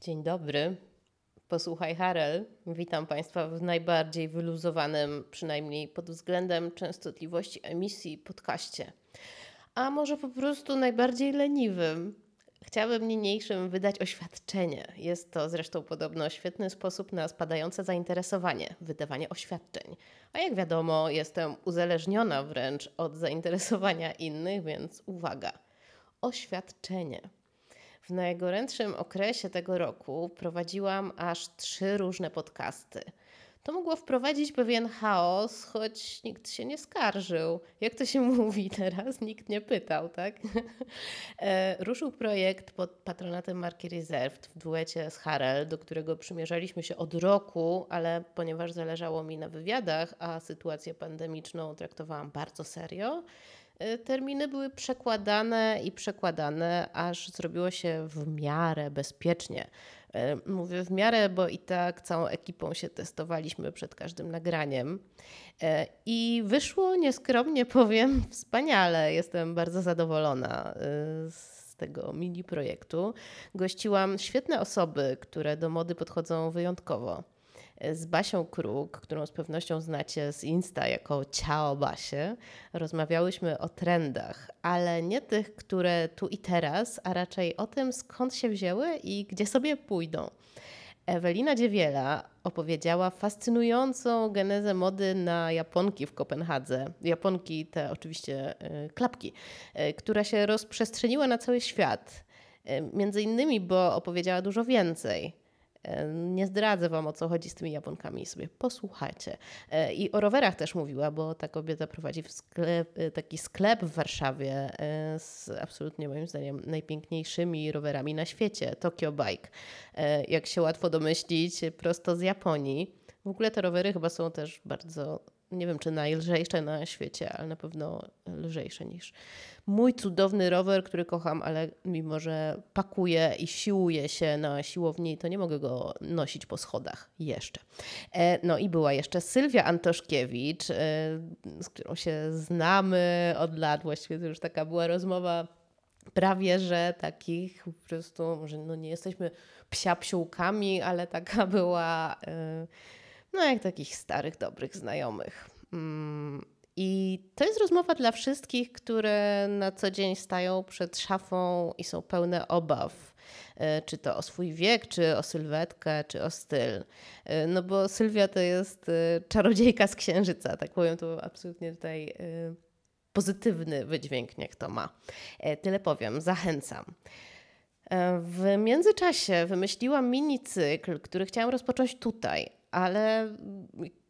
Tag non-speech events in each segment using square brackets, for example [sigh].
Dzień dobry. Posłuchaj Harel. Witam Państwa w najbardziej wyluzowanym, przynajmniej pod względem częstotliwości emisji, podcaście. A może po prostu najbardziej leniwym. Chciałabym niniejszym wydać oświadczenie. Jest to zresztą podobno świetny sposób na spadające zainteresowanie, wydawanie oświadczeń. A jak wiadomo, jestem uzależniona wręcz od zainteresowania innych, więc uwaga. Oświadczenie. W najgorętszym okresie tego roku prowadziłam aż trzy różne podcasty. To mogło wprowadzić pewien chaos, choć nikt się nie skarżył. Jak to się [laughs] mówi teraz? Nikt nie pytał, tak? [laughs] E, ruszył projekt pod patronatem marki Reserved w duecie z Harel, do którego przymierzaliśmy się od roku, ale ponieważ zależało mi na wywiadach, a sytuację pandemiczną traktowałam bardzo serio, terminy były przekładane i przekładane, aż zrobiło się w miarę bezpiecznie. Y, mówię w miarę, bo i tak całą ekipą się testowaliśmy przed każdym nagraniem. Y, I wyszło nieskromnie [laughs] powiem wspaniale. Jestem bardzo zadowolona z tego mini projektu. Gościłam świetne osoby, które do mody podchodzą wyjątkowo z Basią Kruk, którą z pewnością znacie z Insta jako Ciao Basie, rozmawiałyśmy o trendach, ale nie tych, które tu i teraz, a raczej o tym, skąd się wzięły i gdzie sobie pójdą. Ewelina Dziewiela opowiedziała fascynującą genezę mody na japonki w Kopenhadze. Japonki te oczywiście y, klapki, y, która się rozprzestrzeniła na cały świat. Y, między innymi, bo opowiedziała dużo więcej. E, nie zdradzę Wam o co chodzi z tymi Japonkami, sobie posłuchajcie. E, I o rowerach też mówiła, bo ta kobieta prowadzi sklep, e, taki sklep w Warszawie z absolutnie moim zdaniem najpiękniejszymi rowerami na świecie, Tokyo Bike. Jak się łatwo domyślić, prosto z Japonii. W ogóle te rowery chyba są też bardzo nie wiem czy najlżejsze na świecie, ale na pewno lżejsze niż mój cudowny rower, który kocham, ale mimo, że pakuje i siłuje się na siłowni, to nie mogę go nosić po schodach jeszcze. E, no i była jeszcze Sylwia Antoszkiewicz, e, z którą się znamy od lat, właściwie to już taka była rozmowa prawie, że takich po prostu, może no nie jesteśmy psia psiółkami, ale taka była e, no jak takich starych, dobrych znajomych. Mm, I to jest rozmowa dla wszystkich, które na co dzień stają przed szafą i są pełne obaw. E, czy to o swój wiek, czy o sylwetkę, czy o styl. E, no bo Sylwia to jest e, czarodziejka z księżyca, tak powiem, to absolutnie tutaj pozytywny wydźwięk niech to ma. Tyle powiem, zachęcam. W międzyczasie wymyśliłam mini cykl, który chciałam rozpocząć tutaj, ale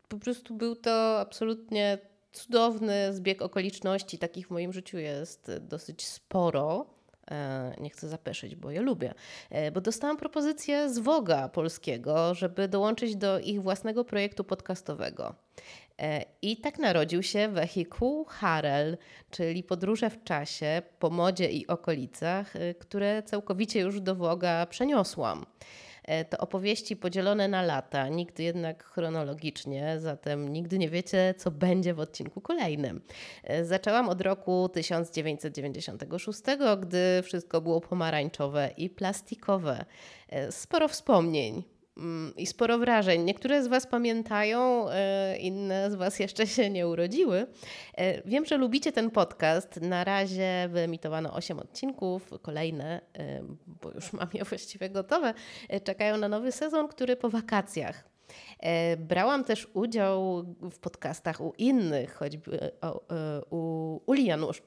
po prostu był to absolutnie cudowny zbieg okoliczności. Takich w moim życiu jest dosyć sporo. E, nie chcę zapeszyć, bo je lubię. E, bo dostałam propozycję z Woga polskiego, żeby dołączyć do ich własnego projektu podcastowego. E, I tak narodził się wehikuł Harel, czyli podróże w czasie, po modzie i okolicach, które całkowicie już do Woga przeniosłam. E, to opowieści podzielone na lata, nigdy jednak chronologicznie, zatem nigdy nie wiecie, co będzie w odcinku kolejnym. E, zaczęłam od roku 1996, gdy wszystko było pomarańczowe i plastikowe. E, sporo wspomnień i sporo wrażeń. Niektóre z Was pamiętają, e, inne z Was jeszcze się nie urodziły. E, wiem, że lubicie ten podcast. Na razie wyemitowano 8 odcinków, kolejne, e, bo już mam je właściwie gotowe, czekają na nowy sezon, który po wakacjach. Brałam też udział w podcastach u innych, choćby u Uli Janusz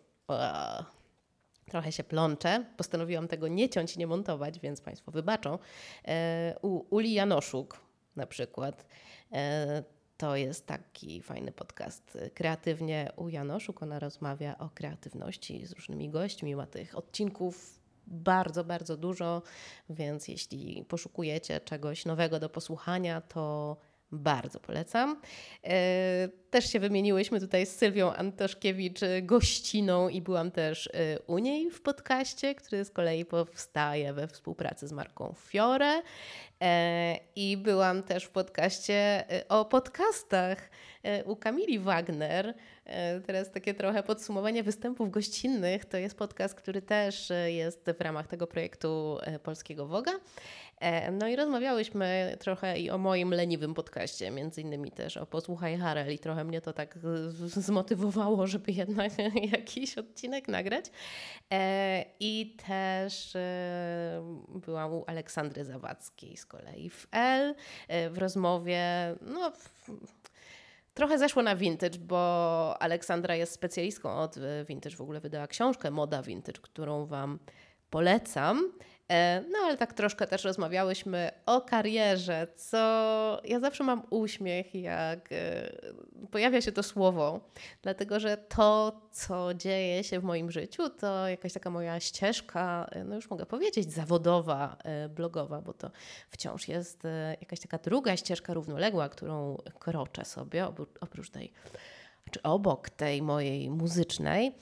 trochę się plączę. Postanowiłam tego nie ciąć i nie montować, więc Państwo wybaczą. E, u Uli Janoszuk na przykład. E, to jest taki fajny podcast. Kreatywnie u Janoszuk ona rozmawia o kreatywności z różnymi gośćmi. Ma tych odcinków bardzo, bardzo dużo, więc jeśli poszukujecie czegoś nowego do posłuchania, to bardzo polecam. E, też się wymieniłyśmy tutaj z Sylwią Antoszkiewicz e, gościną i byłam też e, u niej w podcaście, który z kolei powstaje we współpracy z marką Fiore. I byłam też w podcaście o podcastach u Kamili Wagner. Teraz takie trochę podsumowanie występów gościnnych. To jest podcast, który też jest w ramach tego projektu Polskiego Woga. E, no i rozmawiałyśmy trochę i o moim leniwym podcaście, między innymi też o Posłuchaj Harel i trochę mnie to tak zmotywowało, [laughs] żeby jednak [laughs] jakiś odcinek nagrać. E, I też byłam u Aleksandry Zawadzkiej z kolei w L w rozmowie, no Trochę zeszło na vintage, bo Aleksandra jest specjalistką od vintage, w ogóle wydała książkę Moda Vintage, którą Wam polecam. E, no ale tak troszkę też rozmawiałyśmy o karierze, co ja zawsze mam uśmiech, jak e, pojawia się to słowo, dlatego że to, co dzieje się w moim życiu, to jakaś taka moja ścieżka, e, no już mogę powiedzieć, zawodowa, blogowa, bo to wciąż jest jakaś taka druga ścieżka równoległa, którą kroczę sobie, oprócz tej, czy obok tej mojej muzycznej.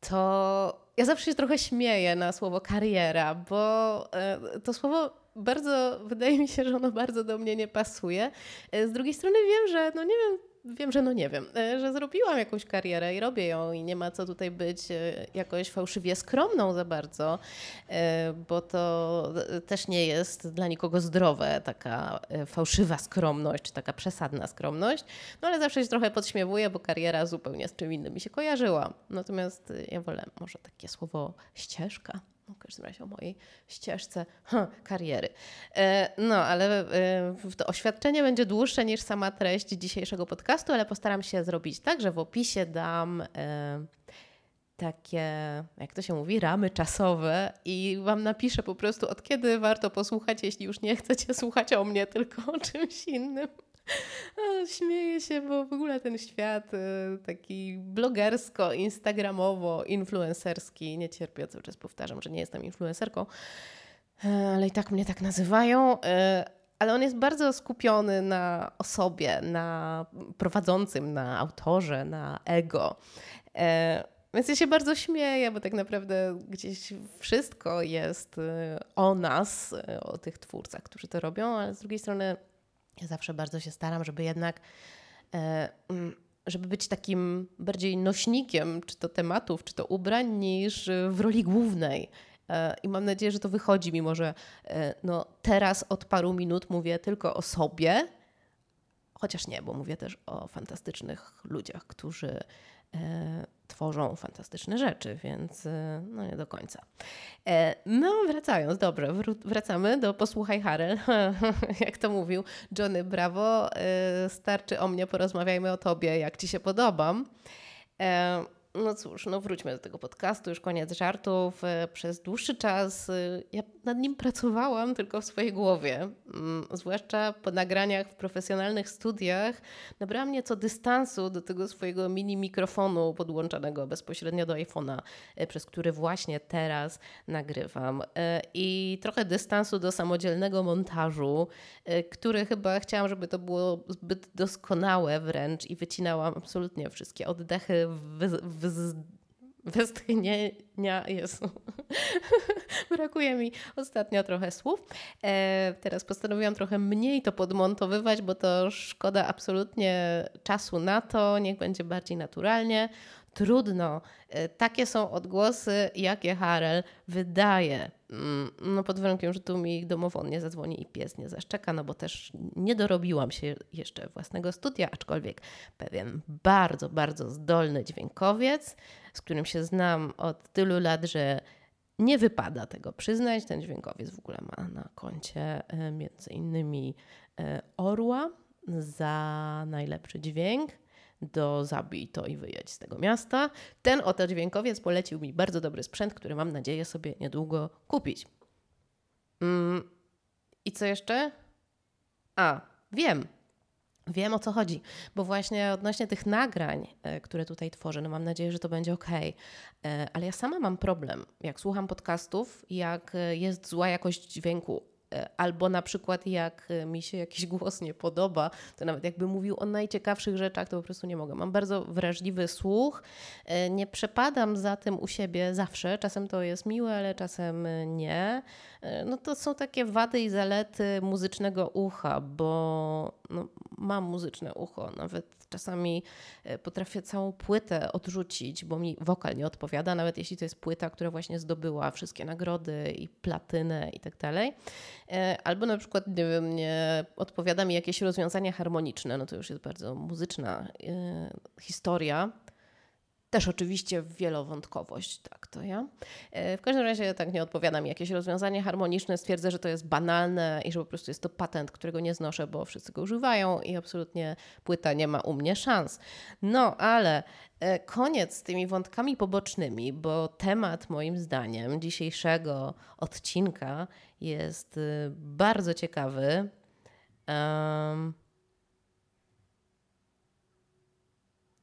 To ja zawsze się trochę śmieję na słowo kariera, bo e, to słowo bardzo, wydaje mi się, że ono bardzo do mnie nie pasuje. E, z drugiej strony wiem, że no nie wiem, wiem, że no nie wiem, e, że zrobiłam jakąś karierę i robię ją i nie ma co tutaj być jakoś fałszywie skromną za bardzo, bo to też nie jest dla nikogo zdrowe, taka fałszywa skromność, czy taka przesadna skromność. No ale zawsze się trochę podśmiewuję, bo kariera zupełnie z czym innym mi się kojarzyła. Natomiast ja wolę może takie słowo ścieżka w każdym razie o mojej ścieżce ha, kariery. E, no, ale e, to oświadczenie będzie dłuższe niż sama treść dzisiejszego podcastu, ale postaram się zrobić tak, że w opisie dam e, takie, jak to się mówi, ramy czasowe i Wam napiszę po prostu od kiedy warto posłuchać, jeśli już nie chcecie słuchać o mnie, tylko o czymś innym. [laughs] Śmieję się, bo w ogóle ten świat y, taki blogersko, instagramowo, influencerski, nie cierpię, cały czas powtarzam, że nie jestem influencerką, e, ale i tak mnie tak nazywają. E, ale on jest bardzo skupiony na osobie, na prowadzącym, na autorze, na ego. E, więc ja się bardzo śmieję, bo tak naprawdę gdzieś wszystko jest o nas, o tych twórcach, którzy to robią, ale z drugiej strony ja zawsze bardzo się staram, żeby jednak e, mm, żeby być takim bardziej nośnikiem, czy to tematów, czy to ubrań, niż w roli głównej. E, I mam nadzieję, że to wychodzi, mimo że e, no, teraz od paru minut mówię tylko o sobie, chociaż nie, bo mówię też o fantastycznych ludziach, którzy e, tworzą fantastyczne rzeczy, więc e, no nie do końca. E, no wracając, dobrze, wracamy do Posłuchaj Harel, [laughs] jak to mówił Johnny Bravo, e, starczy o mnie, porozmawiajmy o tobie, jak ci się podobam. No cóż, no wróćmy do tego podcastu, już koniec żartów. E, przez dłuższy czas e, ja nad nim pracowałam tylko w swojej głowie. Mm, zwłaszcza po nagraniach w profesjonalnych studiach nabrałam nieco dystansu do tego swojego mini mikrofonu podłączonego bezpośrednio do iPhone'a, e, przez który właśnie teraz nagrywam. I trochę dystansu do samodzielnego montażu, który chyba chciałam, żeby to było zbyt doskonałe wręcz i wycinałam absolutnie wszystkie oddechy w, wz, westchnienia, [laughs] brakuje mi ostatnio trochę słów. E, teraz postanowiłam trochę mniej to podmontowywać, bo to szkoda absolutnie czasu na to, niech będzie bardziej naturalnie. Trudno. E, takie są odgłosy, jakie Harel wydaje. Mm, no pod warunkiem, że tu mi domowon nie zadzwoni i pies nie zaszczeka, no bo też nie dorobiłam się jeszcze własnego studia, aczkolwiek pewien bardzo, bardzo zdolny dźwiękowiec, z którym się znam od tylu lat, że nie wypada tego przyznać. Ten dźwiękowiec w ogóle ma na koncie e, między innymi e, Orła za najlepszy dźwięk do zabij to i wyjedź z tego miasta. Ten oto dźwiękowiec polecił mi bardzo dobry sprzęt, który mam nadzieję sobie niedługo kupić. Mm, I co jeszcze? A, wiem. Wiem o co chodzi, bo właśnie odnośnie tych nagrań, e, które tutaj tworzę, no mam nadzieję, że to będzie ok, e, ale ja sama mam problem, jak słucham podcastów, jak e, jest zła jakość dźwięku albo na przykład jak e, mi się jakiś [laughs] głos nie podoba, to nawet jakby mówił o najciekawszych rzeczach, to po prostu nie mogę. Mam bardzo wrażliwy słuch, e, nie przepadam za tym u siebie zawsze, czasem to jest miłe, ale czasem nie. e, no to są takie wady i zalety muzycznego ucha, bo no, mam muzyczne ucho. Nawet czasami e, potrafię całą płytę odrzucić, bo mi wokal nie odpowiada, nawet jeśli to jest płyta, która właśnie zdobyła wszystkie nagrody i platynę i tak dalej. E, albo na przykład, nie wiem, nie odpowiada mi jakieś rozwiązanie harmoniczne, no to już jest bardzo muzyczna historia też oczywiście wielowątkowość, tak to ja. E, w każdym razie tak nie odpowiadam. Jakieś rozwiązanie harmoniczne stwierdzę, że to jest banalne i że po prostu jest to patent, którego nie znoszę, bo wszyscy go używają i absolutnie płyta nie ma u mnie szans. No, ale e, koniec z tymi wątkami pobocznymi, bo temat moim zdaniem dzisiejszego odcinka jest e, bardzo ciekawy. Um,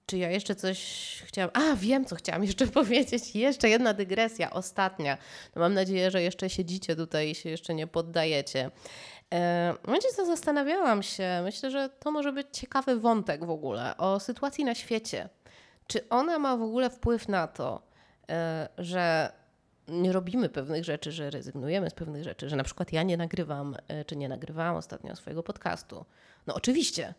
Czy ja jeszcze coś chciałam? A, wiem, co chciałam jeszcze [laughs] powiedzieć. Jeszcze jedna dygresja, ostatnia. No mam nadzieję, że jeszcze siedzicie tutaj i się jeszcze nie poddajecie. E, w momencie, co zastanawiałam się, myślę, że to może być ciekawy wątek w ogóle o sytuacji na świecie. Czy ona ma w ogóle wpływ na to, e, że nie robimy pewnych rzeczy, że rezygnujemy z pewnych rzeczy, że na przykład ja nie nagrywam, e, czy nie nagrywałam ostatnio swojego podcastu? No oczywiście,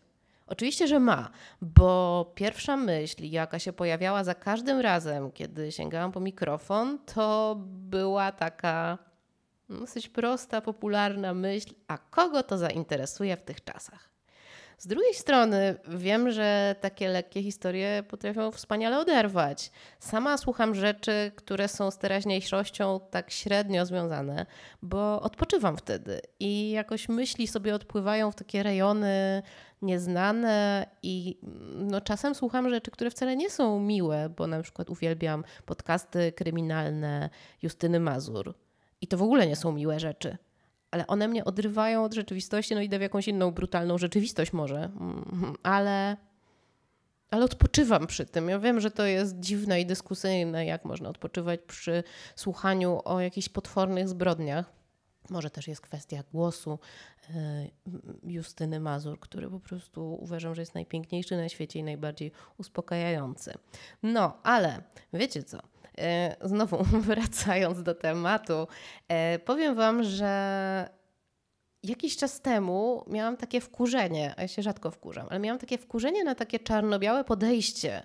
Oczywiście, że ma, bo pierwsza myśl, jaka się pojawiała za każdym razem, kiedy sięgałam po mikrofon, to była taka dosyć prosta, popularna myśl, a kogo to zainteresuje w tych czasach? Z drugiej strony wiem, że takie lekkie historie potrafią wspaniale oderwać. Sama słucham rzeczy, które są z teraźniejszością tak średnio związane, bo odpoczywam wtedy i jakoś myśli sobie odpływają w takie rejony nieznane i no, czasem słucham rzeczy, które wcale nie są miłe, bo na przykład uwielbiam podcasty kryminalne Justyny Mazur. I to w ogóle nie są miłe rzeczy ale one mnie odrywają od rzeczywistości, no idę w jakąś inną brutalną rzeczywistość może, mm, ale, ale odpoczywam przy tym. Ja wiem, że to jest dziwne i dyskusyjne, jak można odpoczywać przy słuchaniu o jakichś potwornych zbrodniach. Może też jest kwestia głosu e, Justyny Mazur, który po prostu uważam, że jest najpiękniejszy na świecie i najbardziej uspokajający. No, ale wiecie co? E, znowu [laughs] wracając do tematu, e, powiem Wam, że jakiś czas temu miałam takie wkurzenie, a ja się rzadko wkurzam, ale miałam takie wkurzenie na takie czarno-białe podejście,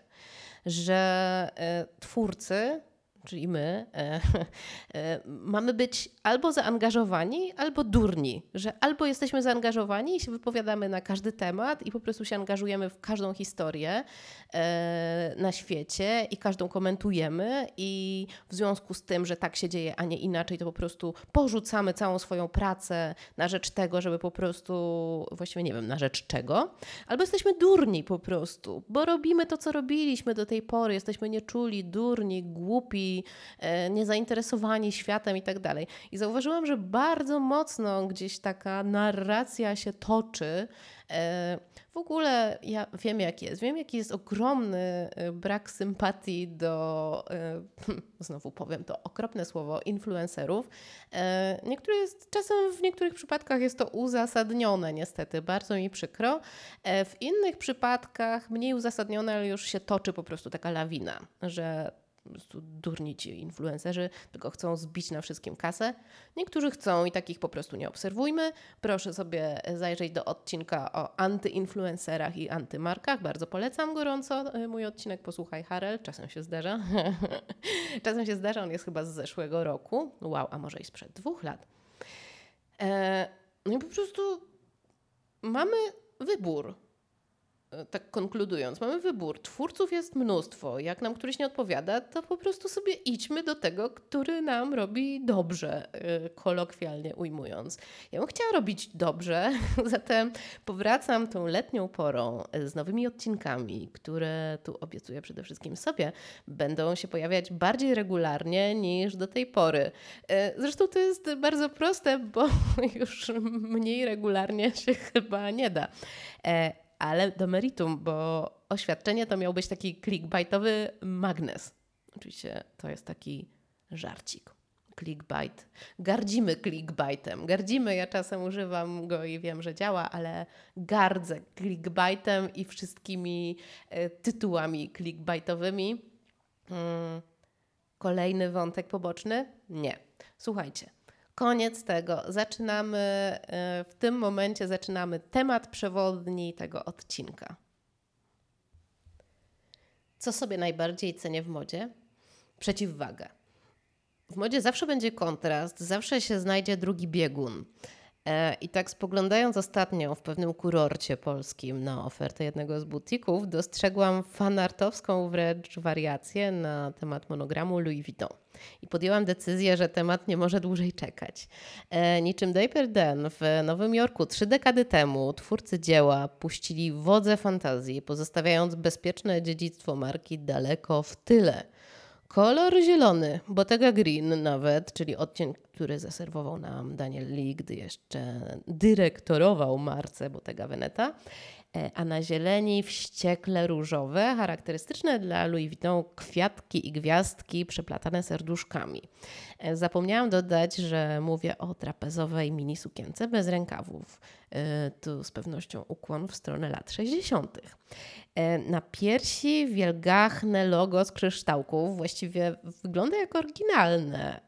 że twórcy czyli my, e, [laughs] e, mamy być albo zaangażowani, albo durni, że albo jesteśmy zaangażowani i się wypowiadamy na każdy temat i po prostu się angażujemy w każdą historię e, na świecie i każdą komentujemy i w związku z tym, że tak się dzieje, a nie inaczej, to po prostu porzucamy całą swoją pracę na rzecz tego, żeby po prostu, właściwie nie wiem, na rzecz czego, albo jesteśmy durni po prostu, bo robimy to, co robiliśmy do tej pory, jesteśmy nieczuli, durni, głupi, E, niezainteresowani światem i tak dalej. I zauważyłam, że bardzo mocno gdzieś taka narracja się toczy. E, w ogóle ja wiem, jak jest. Wiem, jaki jest ogromny e, brak sympatii do, [laughs] znowu powiem to okropne słowo, influencerów. Niektóre jest, czasem w niektórych przypadkach jest to uzasadnione, niestety, bardzo mi przykro. W innych przypadkach mniej uzasadnione, ale już się toczy po prostu taka lawina, że durni ci influencerzy, tylko chcą zbić na wszystkim kasę. Niektórzy chcą i takich po prostu nie obserwujmy. Proszę sobie zajrzeć do odcinka o antyinfluencerach i antymarkach. Bardzo polecam gorąco mój odcinek. Posłuchaj Harel, czasem się zdarza. [laughs] czasem się zdarza, on jest chyba z zeszłego roku. Wow, a może i sprzed dwóch lat. E, no i po prostu mamy wybór tak konkludując, mamy wybór. Twórców jest mnóstwo. Jak nam któryś nie odpowiada, to po prostu sobie idźmy do tego, który nam robi dobrze, y, kolokwialnie ujmując. Ja bym chciała robić dobrze, [laughs] zatem powracam tą letnią porą z nowymi odcinkami, które tu obiecuję przede wszystkim sobie, będą się pojawiać bardziej regularnie niż do tej pory. Y, zresztą to jest bardzo proste, bo [laughs] już mniej regularnie się chyba nie da. Ale do meritum, bo oświadczenie to miał być taki clickbaitowy magnes. Oczywiście to jest taki żarcik. Clickbait. Gardzimy clickbaitem. Gardzimy, ja czasem używam go i wiem, że działa, ale gardzę clickbaitem i wszystkimi e, tytułami clickbaitowymi. Hmm. Kolejny wątek poboczny? Nie. Słuchajcie, Koniec tego. Zaczynamy, e, w tym momencie zaczynamy temat przewodni tego odcinka. Co sobie najbardziej cenię w modzie? Przeciwwagę. W modzie zawsze będzie kontrast, zawsze się znajdzie drugi biegun. E, I tak spoglądając ostatnio w pewnym kurorcie polskim na ofertę jednego z butików, dostrzegłam fanartowską wręcz wariację na temat monogramu Louis Vuitton. I podjęłam decyzję, że temat nie może dłużej czekać. E, niczym Dapper Dan w Nowym Jorku trzy dekady temu twórcy dzieła puścili wodze fantazji, pozostawiając bezpieczne dziedzictwo marki daleko w tyle – Kolor zielony, Bottega Green nawet, czyli odcień, który zaserwował nam Daniel Lee, gdy jeszcze dyrektorował marce Bottega Veneta. E, a na zieleni wściekle różowe, charakterystyczne dla Louis Vuitton kwiatki i gwiazdki przeplatane serduszkami. E, zapomniałam dodać, że mówię o trapezowej mini sukience bez rękawów. E, tu z pewnością ukłon w stronę lat 60. Na piersi wielgachne logo z kryształków, właściwie wygląda jak oryginalne,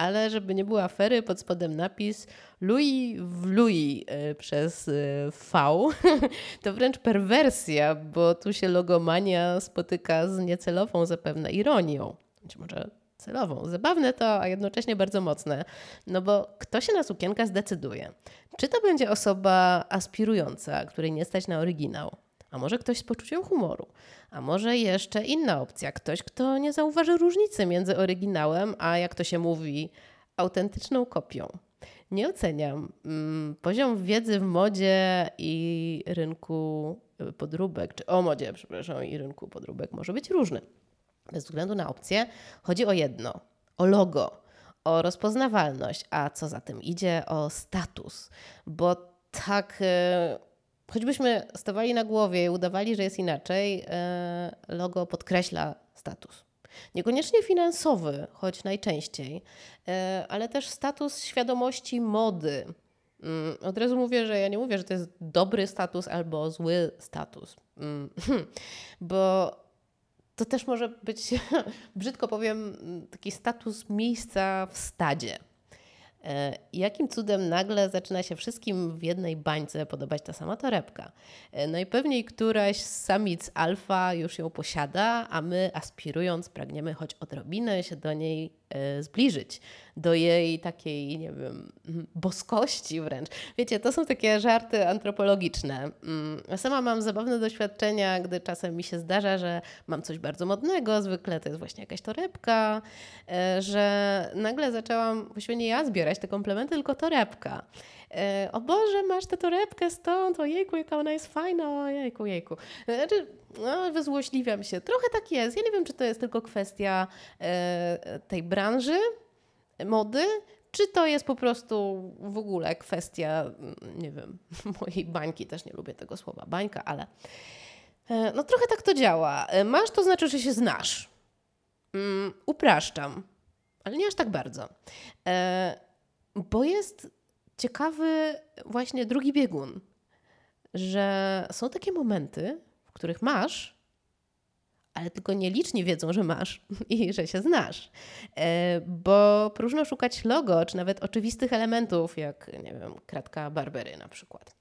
ale żeby nie było afery, pod spodem napis Louis w Louis e, przez e, V. [laughs] To wręcz perwersja, bo tu się logomania spotyka z niecelową zapewne ironią. Być może celową. Zabawne to, a jednocześnie bardzo mocne. No bo kto się na sukienkę zdecyduje? Czy to będzie osoba aspirująca, której nie stać na oryginał? A może ktoś z poczuciem humoru? A może jeszcze inna opcja, ktoś, kto nie zauważy różnicy między oryginałem, a jak to się mówi, autentyczną kopią. Nie oceniam. Mm, poziom wiedzy w modzie i rynku y, podróbek, czy o modzie, przepraszam, i rynku podróbek może być różny. Bez względu na opcję, chodzi o jedno: o logo, o rozpoznawalność, a co za tym idzie, o status. Bo tak, y, choćbyśmy stawali na głowie i udawali, że jest inaczej, y, logo podkreśla status. Niekoniecznie finansowy, choć najczęściej, e, ale też status świadomości mody. Mm, od razu mówię, że ja nie mówię, że to jest dobry status albo zły status, mm, bo to też może być, [laughs] brzydko powiem, taki status miejsca w stadzie. E, jakim cudem nagle zaczyna się wszystkim w jednej bańce podobać ta sama torebka? E, najpewniej któraś z samic alfa już ją posiada, a my aspirując pragniemy choć odrobinę się do niej zbliżyć do jej takiej, nie wiem, boskości wręcz. Wiecie, to są takie żarty antropologiczne. Mm, sama mam zabawne doświadczenia, gdy czasem mi się zdarza, że mam coś bardzo modnego, zwykle to jest właśnie jakaś torebka, e, że nagle zaczęłam, właściwie nie ja zbierać te komplementy, tylko torebka. E, o Boże, masz tę torebkę stąd, ojejku, jaka ona jest fajna, ojejku, jejku. Znaczy, no, wyzłośliwiam się. Trochę tak jest. Ja nie wiem, czy to jest tylko kwestia e, tej branży, mody, czy to jest po prostu w ogóle kwestia, nie wiem, [laughs] mojej bańki, też nie lubię tego słowa bańka, ale e, no trochę tak to działa. Masz to znaczy, że się znasz. Um, upraszczam, ale nie aż tak bardzo. E, bo jest ciekawy właśnie drugi biegun, że są takie momenty, w których masz, ale tylko nieliczni wiedzą, że masz [laughs] i że się znasz. E, bo próżno szukać logo, czy nawet oczywistych elementów, jak, nie wiem, kratka Barbery na przykład.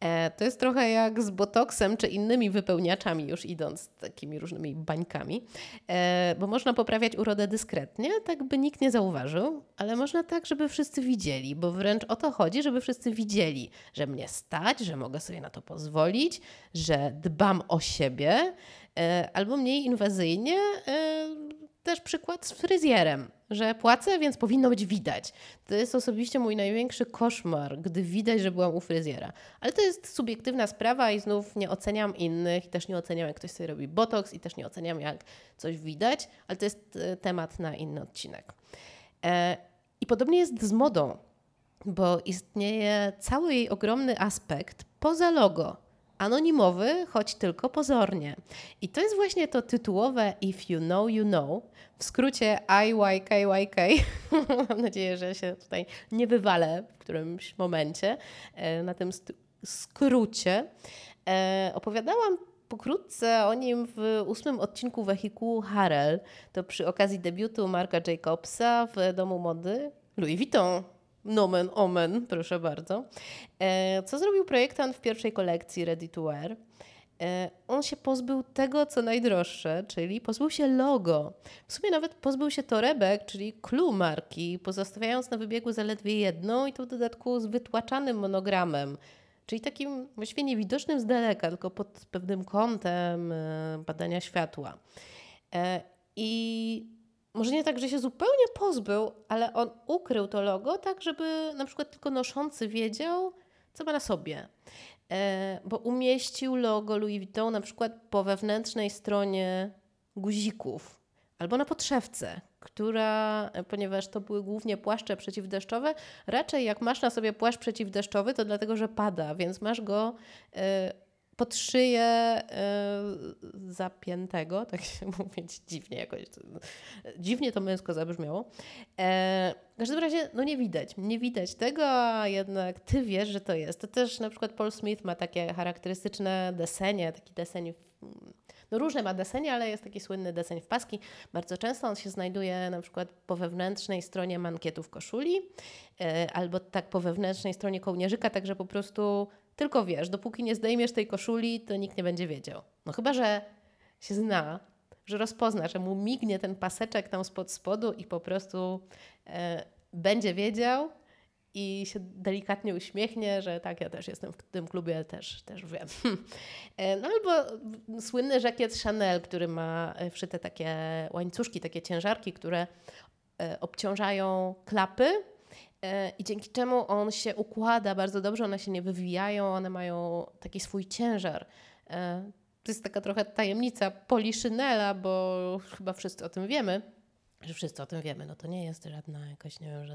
E, to jest trochę jak z botoksem czy innymi wypełniaczami, już idąc takimi różnymi bańkami, e, bo można poprawiać urodę dyskretnie, tak by nikt nie zauważył, ale można tak, żeby wszyscy widzieli, bo wręcz o to chodzi, żeby wszyscy widzieli, że mnie stać, że mogę sobie na to pozwolić, że dbam o siebie, e, albo mniej inwazyjnie też przykład z fryzjerem, że płacę, więc powinno być widać. To jest osobiście mój największy koszmar, gdy widać, że byłam u fryzjera. Ale to jest subiektywna sprawa i znów nie oceniam innych i też nie oceniam, jak ktoś sobie robi botoks i też nie oceniam, jak coś widać, ale to jest e, temat na inny odcinek. E, I podobnie jest z modą, bo istnieje cały jej ogromny aspekt poza logo anonimowy, choć tylko pozornie. I to jest właśnie to tytułowe If You Know, You Know, w skrócie IYKYK. [laughs] Mam nadzieję, że się tutaj nie wywalę w którymś momencie e, na tym skrócie. E, opowiadałam pokrótce o nim w ósmym odcinku wehikułu Harel. To przy okazji debiutu Marka Jacobsa w Domu Mody Louis Vuitton Nomen omen, proszę bardzo. E, co zrobił projektant w pierwszej kolekcji Ready to Wear? E, on się pozbył tego, co najdroższe, czyli pozbył się logo. W sumie nawet pozbył się torebek, czyli clue marki, pozostawiając na wybiegu zaledwie jedną i to w dodatku z wytłaczanym monogramem, czyli takim właściwie niewidocznym z daleka, tylko pod pewnym kątem e, badania światła. I może nie tak, że się zupełnie pozbył, ale on ukrył to logo tak, żeby na przykład tylko noszący wiedział, co ma na sobie. E, bo umieścił logo Louis Vuitton na przykład po wewnętrznej stronie guzików albo na podszewce, która, e, ponieważ to były głównie płaszcze przeciwdeszczowe, raczej jak masz na sobie płaszcz przeciwdeszczowy, to dlatego, że pada, więc masz go e, pod szyję y, zapiętego, tak się [laughs] mówić dziwnie jakoś. Dziwnie to męsko zabrzmiało. E, w każdym razie, no nie widać, nie widać tego, a jednak ty wiesz, że to jest. To też na przykład Paul Smith ma takie charakterystyczne desenie, taki deseń no różne ma desenie, ale jest taki słynny deseń w paski. Bardzo często on się znajduje na przykład po wewnętrznej stronie mankietów koszuli e, albo tak po wewnętrznej stronie kołnierzyka, także po prostu tylko wiesz, dopóki nie zdejmiesz tej koszuli, to nikt nie będzie wiedział. No chyba, że się zna, że rozpozna, że mu mignie ten paseczek tam spod spodu i po prostu e, będzie wiedział i się delikatnie uśmiechnie, że tak, ja też jestem w tym klubie, też, też wiem. [laughs] E, no albo słynny żakiet Chanel, który ma wszyte takie łańcuszki, takie ciężarki, które e, obciążają klapy E, i dzięki czemu on się układa bardzo dobrze, one się nie wywijają, one mają taki swój ciężar. E, to jest taka trochę tajemnica Poliszynela, bo chyba wszyscy o tym wiemy, że wszyscy o tym wiemy. No to nie jest żadna jakaś, nie wiem,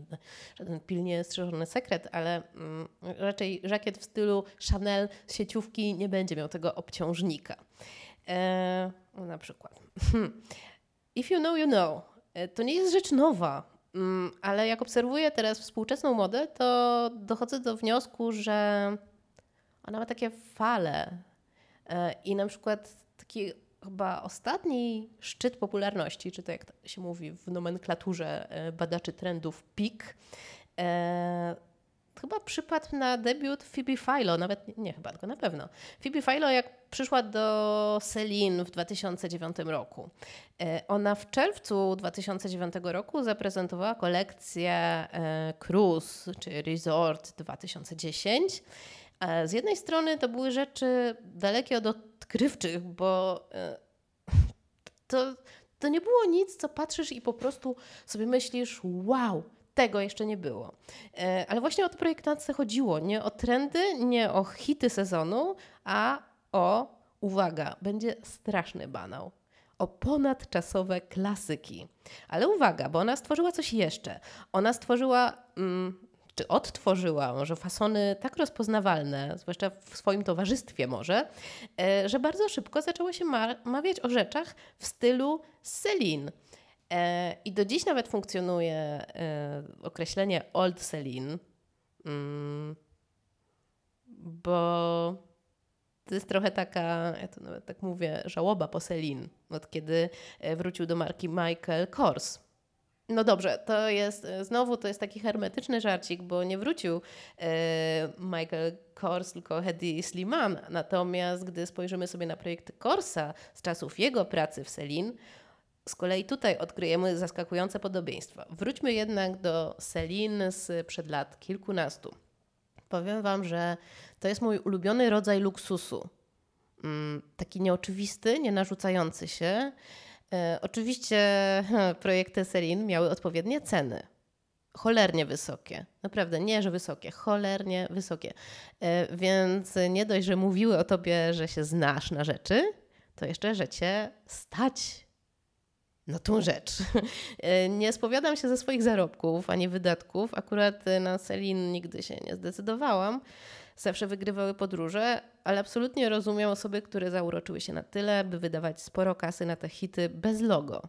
żaden pilnie strzeżony sekret, ale mm, raczej żakiet w stylu Chanel z sieciówki nie będzie miał tego obciążnika. E, na przykład. If you know, you know. E, to nie jest rzecz nowa. Mm, ale jak obserwuję teraz współczesną modę, to dochodzę do wniosku, że ona ma takie fale. E, I na przykład taki chyba ostatni szczyt popularności, czy to jak się mówi w nomenklaturze e, badaczy trendów, pik, e, chyba przypadł na debiut Phoebe Philo, nawet nie chyba, tylko na pewno. Phoebe Philo jak przyszła do Celine w 2009 roku. E, ona w czerwcu 2009 roku zaprezentowała kolekcję e, Cruise, czy Resort 2010. E, z jednej strony to były rzeczy dalekie od odkrywczych, bo to, to nie było nic, co patrzysz i po prostu sobie myślisz, wow, tego jeszcze nie było. E, ale właśnie o to projektantce chodziło. Nie o trendy, nie o hity sezonu, a o, uwaga, będzie straszny banał. O ponadczasowe klasyki. Ale uwaga, bo ona stworzyła coś jeszcze. Ona stworzyła. Mm, czy odtworzyła może fasony tak rozpoznawalne, zwłaszcza w swoim towarzystwie może, e, że bardzo szybko zaczęło się mawiać o rzeczach w stylu Celine. E, I do dziś nawet funkcjonuje e, określenie old Celine, mm, bo to jest trochę taka, ja to nawet tak mówię, żałoba po Celine, od kiedy e, wrócił do marki Michael Kors. No dobrze, to jest znowu to jest taki hermetyczny żarcik, bo nie wrócił Michael Kors, tylko Hedy Sliman. Natomiast gdy spojrzymy sobie na projekt Korsa z czasów jego pracy w Celine, z kolei tutaj odkryjemy zaskakujące podobieństwa. Wróćmy jednak do Celine z przed lat kilkunastu. Powiem Wam, że to jest mój ulubiony rodzaj luksusu. Mm, taki nieoczywisty, nie narzucający się. E, oczywiście [laughs] projekty Celine miały odpowiednie ceny. Cholernie wysokie. Naprawdę, nie, że wysokie, cholernie wysokie. E, więc nie dość, że mówiły o tobie, że się znasz na rzeczy, to jeszcze, że cię stać no tą rzecz. E, nie spowiadam się ze swoich zarobków ani wydatków. Akurat na Selin nigdy się nie zdecydowałam. Zawsze wygrywały podróże, ale absolutnie rozumiem osoby, które zauroczyły się na tyle, by wydawać sporo kasy na te hity bez logo.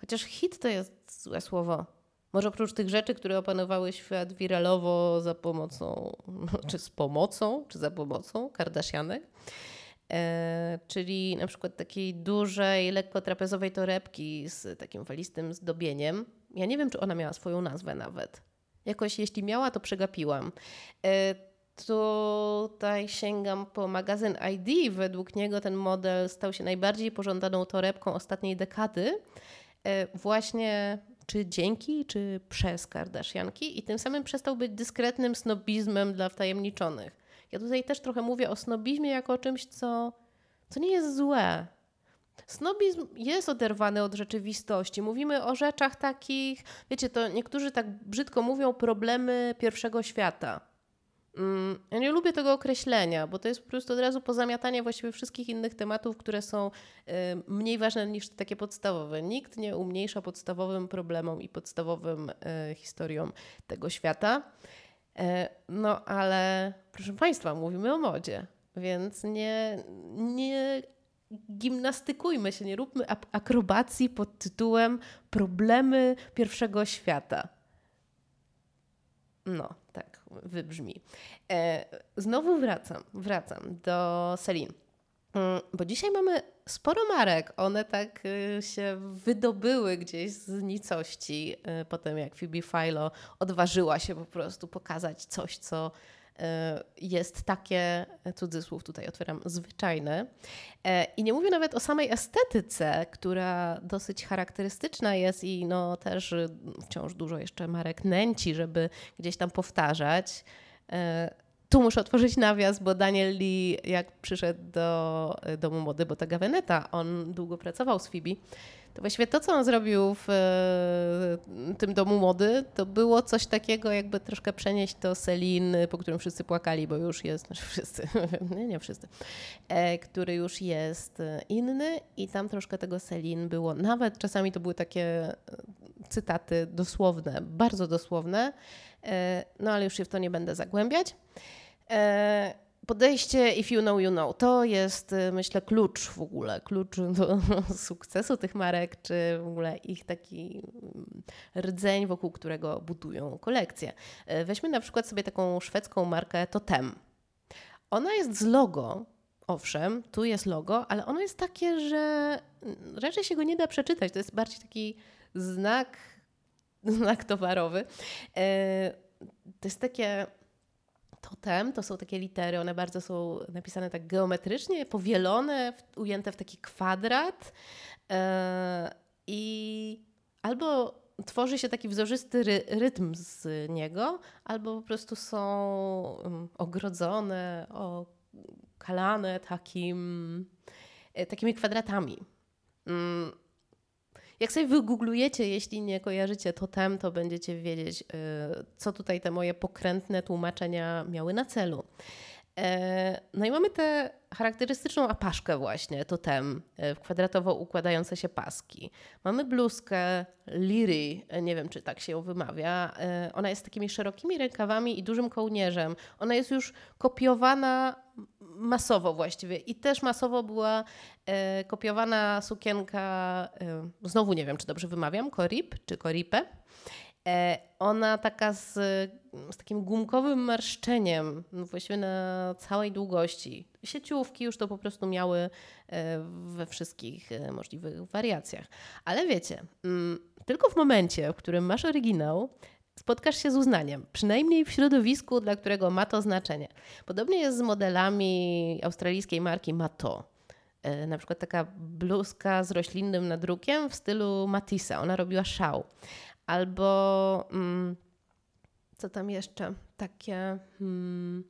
Chociaż hit to jest złe słowo. Może oprócz tych rzeczy, które opanowały świat wiralowo za pomocą, [laughs] czy z pomocą, czy za pomocą Kardashianek, E, czyli na przykład takiej dużej, lekko trapezowej torebki z takim walistym zdobieniem. Ja nie wiem, czy ona miała swoją nazwę nawet. Jakoś jeśli miała, to przegapiłam. E, tutaj sięgam po magazyn ID. Według niego ten model stał się najbardziej pożądaną torebką ostatniej dekady. E, właśnie czy dzięki, czy przez Kardashianki i tym samym przestał być dyskretnym snobizmem dla wtajemniczonych. Ja tutaj też trochę mówię o snobizmie jako o czymś, co, co nie jest złe. Snobizm jest oderwany od rzeczywistości. Mówimy o rzeczach takich, wiecie, to niektórzy tak brzydko mówią problemy pierwszego świata. Mm, ja nie lubię tego określenia, bo to jest po prostu od razu pozamiatanie właściwie wszystkich innych tematów, które są y, mniej ważne niż takie podstawowe. Nikt nie umniejsza podstawowym problemom i podstawowym y, historiom tego świata. E, no ale proszę Państwa, mówimy o modzie, więc nie, nie gimnastykujmy się, nie róbmy akrobacji pod tytułem Problemy pierwszego świata. No, tak wybrzmi. E, znowu wracam, wracam do Selin. Mm, bo dzisiaj mamy sporo marek. One tak y, się wydobyły gdzieś z nicości, y, potem jak Phoebe Philo odważyła się po prostu pokazać coś, co Y, jest takie, cudzysłów tutaj otwieram, zwyczajne. E, I nie mówię nawet o samej estetyce, która dosyć charakterystyczna jest i no też wciąż dużo jeszcze marek nęci, żeby gdzieś tam powtarzać. E, tu muszę otworzyć nawias, bo Daniel Lee, jak przyszedł do domu mody Bottega Veneta, on długo pracował z Phoebe, to właściwie to, co on zrobił w e, tym domu mody, to było coś takiego, jakby troszkę przenieść to Selin, po którym wszyscy płakali, bo już jest, znaczy wszyscy, [laughs] nie, nie wszyscy, e, który już jest inny i tam troszkę tego Selin było. Nawet czasami to były takie e, cytaty dosłowne, bardzo dosłowne, no ale już się w to nie będę zagłębiać podejście if you know, you know, to jest y, myślę klucz w ogóle, klucz do [laughs] sukcesu tych marek, czy w ogóle ich taki mm, rdzeń, wokół którego budują kolekcje. Y, weźmy na przykład sobie taką szwedzką markę Totem. Ona jest z logo, owszem, tu jest logo, ale ono jest takie, że mm, raczej się go nie da przeczytać. To jest bardziej taki znak, [laughs] znak towarowy. Y, to jest takie totem to są takie litery, one bardzo są napisane tak geometrycznie, powielone, ujęte w taki kwadrat yy, i albo tworzy się taki wzorzysty ry rytm z niego, albo po prostu są um, ogrodzone, okalane takim, e, takimi kwadratami. Jak sobie wygooglujecie, jeśli nie kojarzycie totem, to będziecie wiedzieć, y, co tutaj te moje pokrętne tłumaczenia miały na celu. E, no i mamy tę charakterystyczną apaszkę właśnie, totem, e, w kwadratowo układające się paski. Mamy bluzkę Liry, e, nie wiem czy tak się ją wymawia. Ona jest takimi szerokimi rękawami i dużym kołnierzem. Ona jest już kopiowana masowo właściwie i też masowo była kopiowana sukienka, znowu nie wiem czy dobrze wymawiam, korip czy koripę E, ona taka z, z takim gumkowym marszczeniem, no właściwie na całej długości. Sieciówki już to po prostu miały e, we wszystkich e, możliwych wariacjach. Ale wiecie, mm, tylko w momencie, w którym masz oryginał, spotkasz się z uznaniem, przynajmniej w środowisku, dla którego ma to znaczenie. Podobnie jest z modelami australijskiej marki Mato. Na przykład taka bluzka z roślinnym nadrukiem w stylu Matissa. Ona robiła szał. Albo mm, co tam jeszcze? Takie. Mm,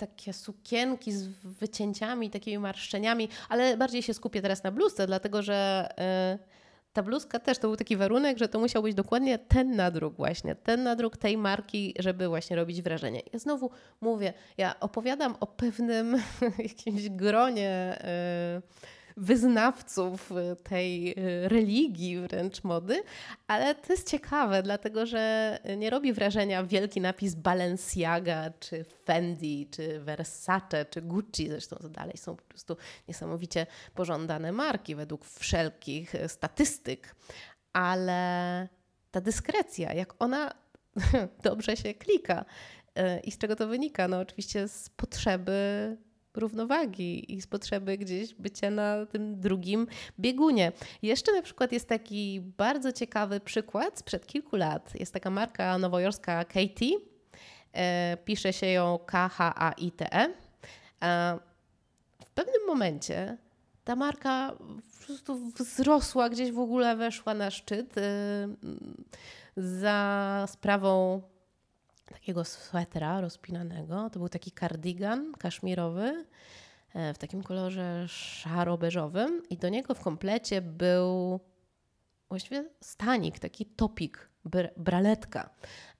takie sukienki z wycięciami, takimi marszczeniami, ale bardziej się skupię teraz na bluzce, dlatego że y, ta bluzka też to był taki warunek, że to musiał być dokładnie ten nadruk właśnie, ten nadruk tej marki, żeby właśnie robić wrażenie. Ja znowu mówię, ja opowiadam o pewnym [laughs] jakimś gronie y, wyznawców y, tej y, religii wręcz mody, ale to jest ciekawe, dlatego że nie robi wrażenia wielki napis Balenciaga, czy Fendi, czy Versace, czy Gucci, zresztą to dalej są po prostu niesamowicie pożądane marki według wszelkich statystyk, ale ta dyskrecja, jak ona [laughs] dobrze się klika y, i z czego to wynika? No oczywiście z potrzeby równowagi i z potrzeby gdzieś bycia na tym drugim biegunie. Jeszcze na przykład jest taki bardzo ciekawy przykład sprzed kilku lat. Jest taka marka nowojorska Katie. E, pisze się ją K-H-A-I-T-E. E, w pewnym momencie ta marka po prostu wzrosła, gdzieś w ogóle weszła na szczyt e, za sprawą takiego swetra rozpinanego. To był taki kardigan kaszmirowy e, w takim kolorze szaro-beżowym i do niego w komplecie był właściwie stanik, taki topik, braletka.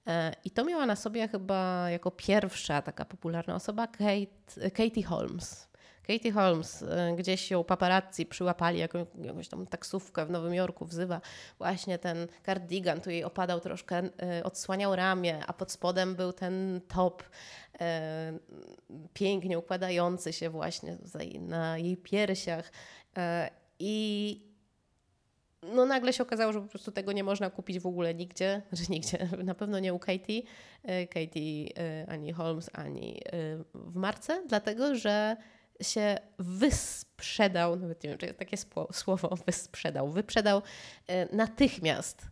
E, I to miała na sobie chyba jako pierwsza taka popularna osoba Kate, Katie Holmes. Katie Holmes, y, gdzieś ją paparazzi przyłapali, jaką, jakąś tam taksówkę w Nowym Jorku, wzywa. Właśnie ten cardigan, tu jej opadał troszkę, y, odsłaniał ramię, a pod spodem był ten top y, pięknie układający się właśnie na jej piersiach. I no nagle się okazało, że po prostu tego nie można kupić w ogóle nigdzie, że [laughs] nigdzie, na pewno nie u Katie, Katie ani Holmes, ani w marce, dlatego że się wysprzedał, nawet nie wiem, czy jest takie słowo, [laughs] wysprzedał, wyprzedał e, natychmiast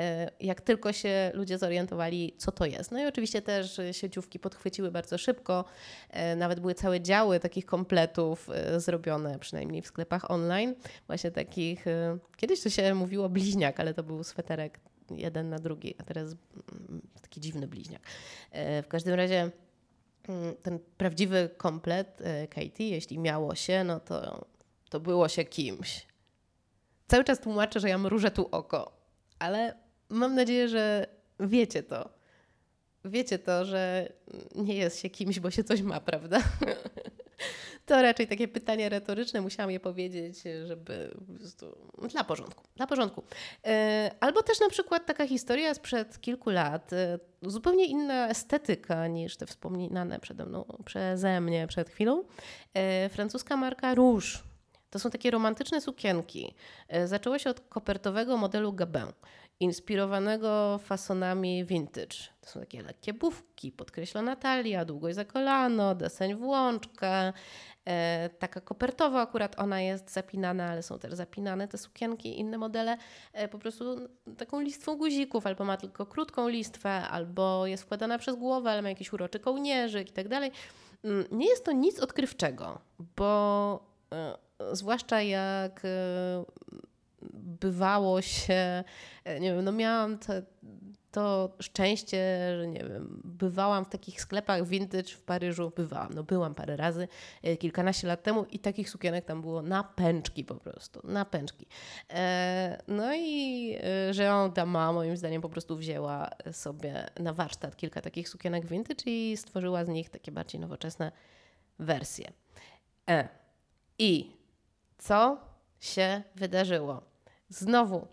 e, jak tylko się ludzie zorientowali, co to jest. No i oczywiście też sieciówki podchwyciły bardzo szybko. E, nawet były całe działy takich kompletów zrobione, przynajmniej w sklepach online. Właśnie takich, kiedyś to się mówiło bliźniak, ale to był sweterek jeden na drugi, a teraz mm, taki dziwny bliźniak. W każdym razie ten prawdziwy komplet e, Katie, jeśli miało się, no to, to było się kimś. Cały czas tłumaczę, że ja mrużę tu oko, ale mam nadzieję, że wiecie to. Wiecie to, że nie jest się kimś, bo się coś ma, prawda? [laughs] To raczej takie pytanie retoryczne, musiałam je powiedzieć, żeby dla porządku. Dla porządku. E, albo też na przykład taka historia sprzed kilku lat, e, zupełnie inna estetyka niż te wspomniane przede mną, przeze mnie przed chwilą. E, francuska marka Rouge. To są takie romantyczne sukienki. Zaczęło się od kopertowego modelu Gabin inspirowanego fasonami vintage. To są takie lekkie bufki, podkreślona talia, długość za kolano, deseń w łączkę. E, taka kopertowa akurat ona jest zapinana, ale są też zapinane te sukienki, inne modele e, po prostu taką listwą guzików, albo ma tylko krótką listwę, albo jest wkładana przez głowę, ale ma jakiś uroczy kołnierzyk i tak dalej. Mm, nie jest to nic odkrywczego, bo e, zwłaszcza jak bywało się, nie wiem, no miałam te, to szczęście, że nie wiem, bywałam w takich sklepach vintage w Paryżu, bywałam, no byłam parę razy, e, kilkanaście lat temu i takich sukienek tam było na pęczki po prostu, na pęczki. E, no i Jean Dama moim zdaniem po prostu wzięła sobie na warsztat kilka takich sukienek vintage i stworzyła z nich takie bardziej nowoczesne wersje. I co się wydarzyło? Znowu,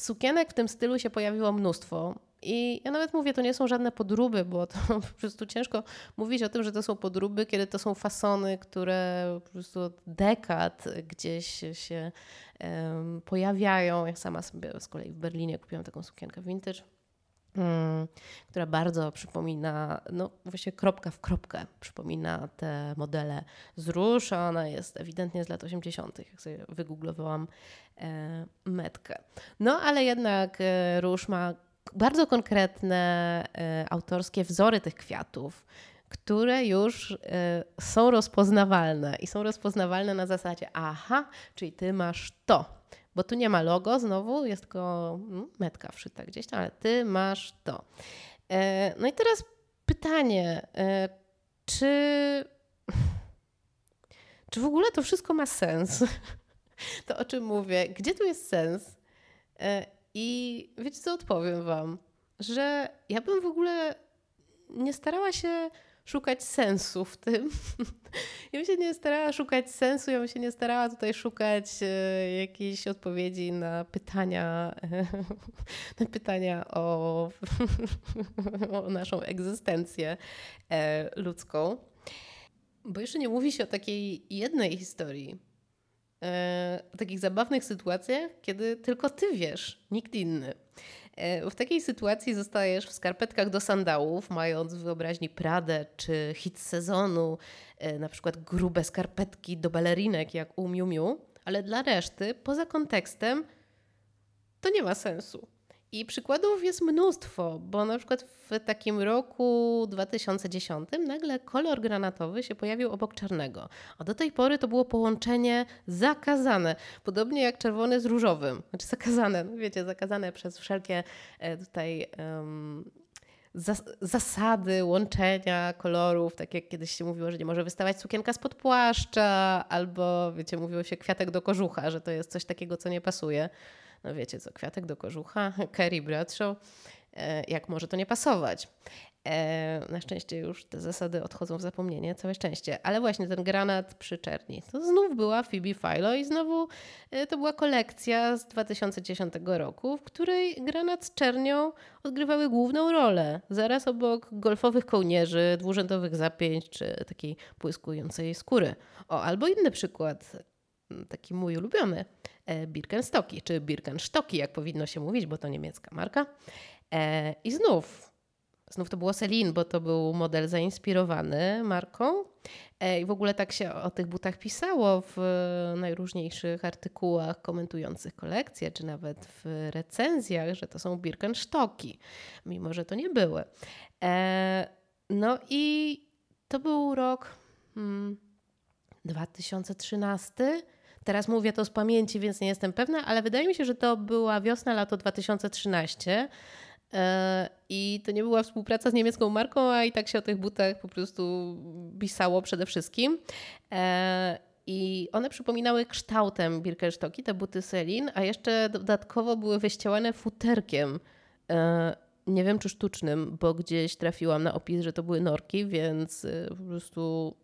sukienek w tym stylu się pojawiło mnóstwo. I ja nawet mówię, to nie są żadne podróby, bo to [laughs] po prostu ciężko mówić o tym, że to są podróby, kiedy to są fasony, które po prostu od dekad gdzieś się um, pojawiają. Ja sama sobie z kolei w Berlinie kupiłam taką sukienkę vintage Hmm, która bardzo przypomina, no właśnie kropka w kropkę przypomina te modele z Róż, a ona jest ewidentnie z lat 80., jak sobie wygooglowałam e, metkę. No ale jednak e, Róż ma bardzo konkretne e, autorskie wzory tych kwiatów, które już e, są rozpoznawalne i są rozpoznawalne na zasadzie aha, czyli ty masz to bo tu nie ma logo znowu, jest tylko mm, metka wszyta gdzieś tam, ale ty masz to. E, no i teraz pytanie, czy, czy w ogóle to wszystko ma sens? [laughs] To o czym mówię? Gdzie tu jest sens? E, I wiecie co, odpowiem wam, że ja bym w ogóle nie starała się szukać sensu w tym. [laughs] ja bym się nie starała szukać sensu, ja bym się nie starała tutaj szukać e, jakiejś odpowiedzi na pytania, [laughs] na pytania o, [laughs] o naszą egzystencję e, ludzką. Bo jeszcze nie mówi się o takiej jednej historii, e, o takich zabawnych sytuacjach, kiedy tylko ty wiesz, nikt inny. E, w takiej sytuacji zostajesz w skarpetkach do sandałów, mając w wyobraźni Pradę czy hit sezonu, e, na przykład grube skarpetki do balerinek jak u Miu Miu, ale dla reszty, poza kontekstem, to nie ma sensu. I przykładów jest mnóstwo, bo na przykład w takim roku 2010 nagle kolor granatowy się pojawił obok czarnego. A do tej pory to było połączenie zakazane, podobnie jak czerwony z różowym. Znaczy zakazane, no wiecie, zakazane przez wszelkie e, tutaj. Um, zasady łączenia kolorów, tak jak kiedyś się mówiło, że nie może wystawać sukienka spod płaszcza, albo wiecie, mówiło się kwiatek do kożucha, że to jest coś takiego, co nie pasuje no wiecie co, kwiatek do kożucha, [laughs] Kerry Bradshaw, e, jak może to nie pasować. E, na szczęście już te zasady odchodzą w zapomnienie, całe szczęście. Ale właśnie ten granat przy czerni. To znów była Phoebe Philo i znowu e, to była kolekcja z 2010 roku, w której granat z czernią odgrywały główną rolę. Zaraz obok golfowych kołnierzy, dwurzędowych zapięć czy takiej błyskującej skóry. O, albo inny przykład, taki mój ulubiony. E, Birkenstocki, czy Birkenstocki, jak powinno się mówić, bo to niemiecka marka. E, I znów, znów to było Celine, bo to był model zainspirowany marką. E, I w ogóle tak się o tych butach pisało w najróżniejszych artykułach komentujących kolekcję, czy nawet w recenzjach, że to są Birkenstocki, mimo że to nie były. No i to był rok hmm, 2013 Teraz mówię to z pamięci, więc nie jestem pewna, ale wydaje mi się, że to była wiosna, lato 2013. E, I to nie była współpraca z niemiecką marką, a i tak się o tych butach po prostu pisało przede wszystkim. E, I one przypominały kształtem Birkenstocki, te buty Selin, a jeszcze dodatkowo były wyścielane futerkiem. E, nie wiem czy sztucznym, bo gdzieś trafiłam na opis, że to były norki, więc po prostu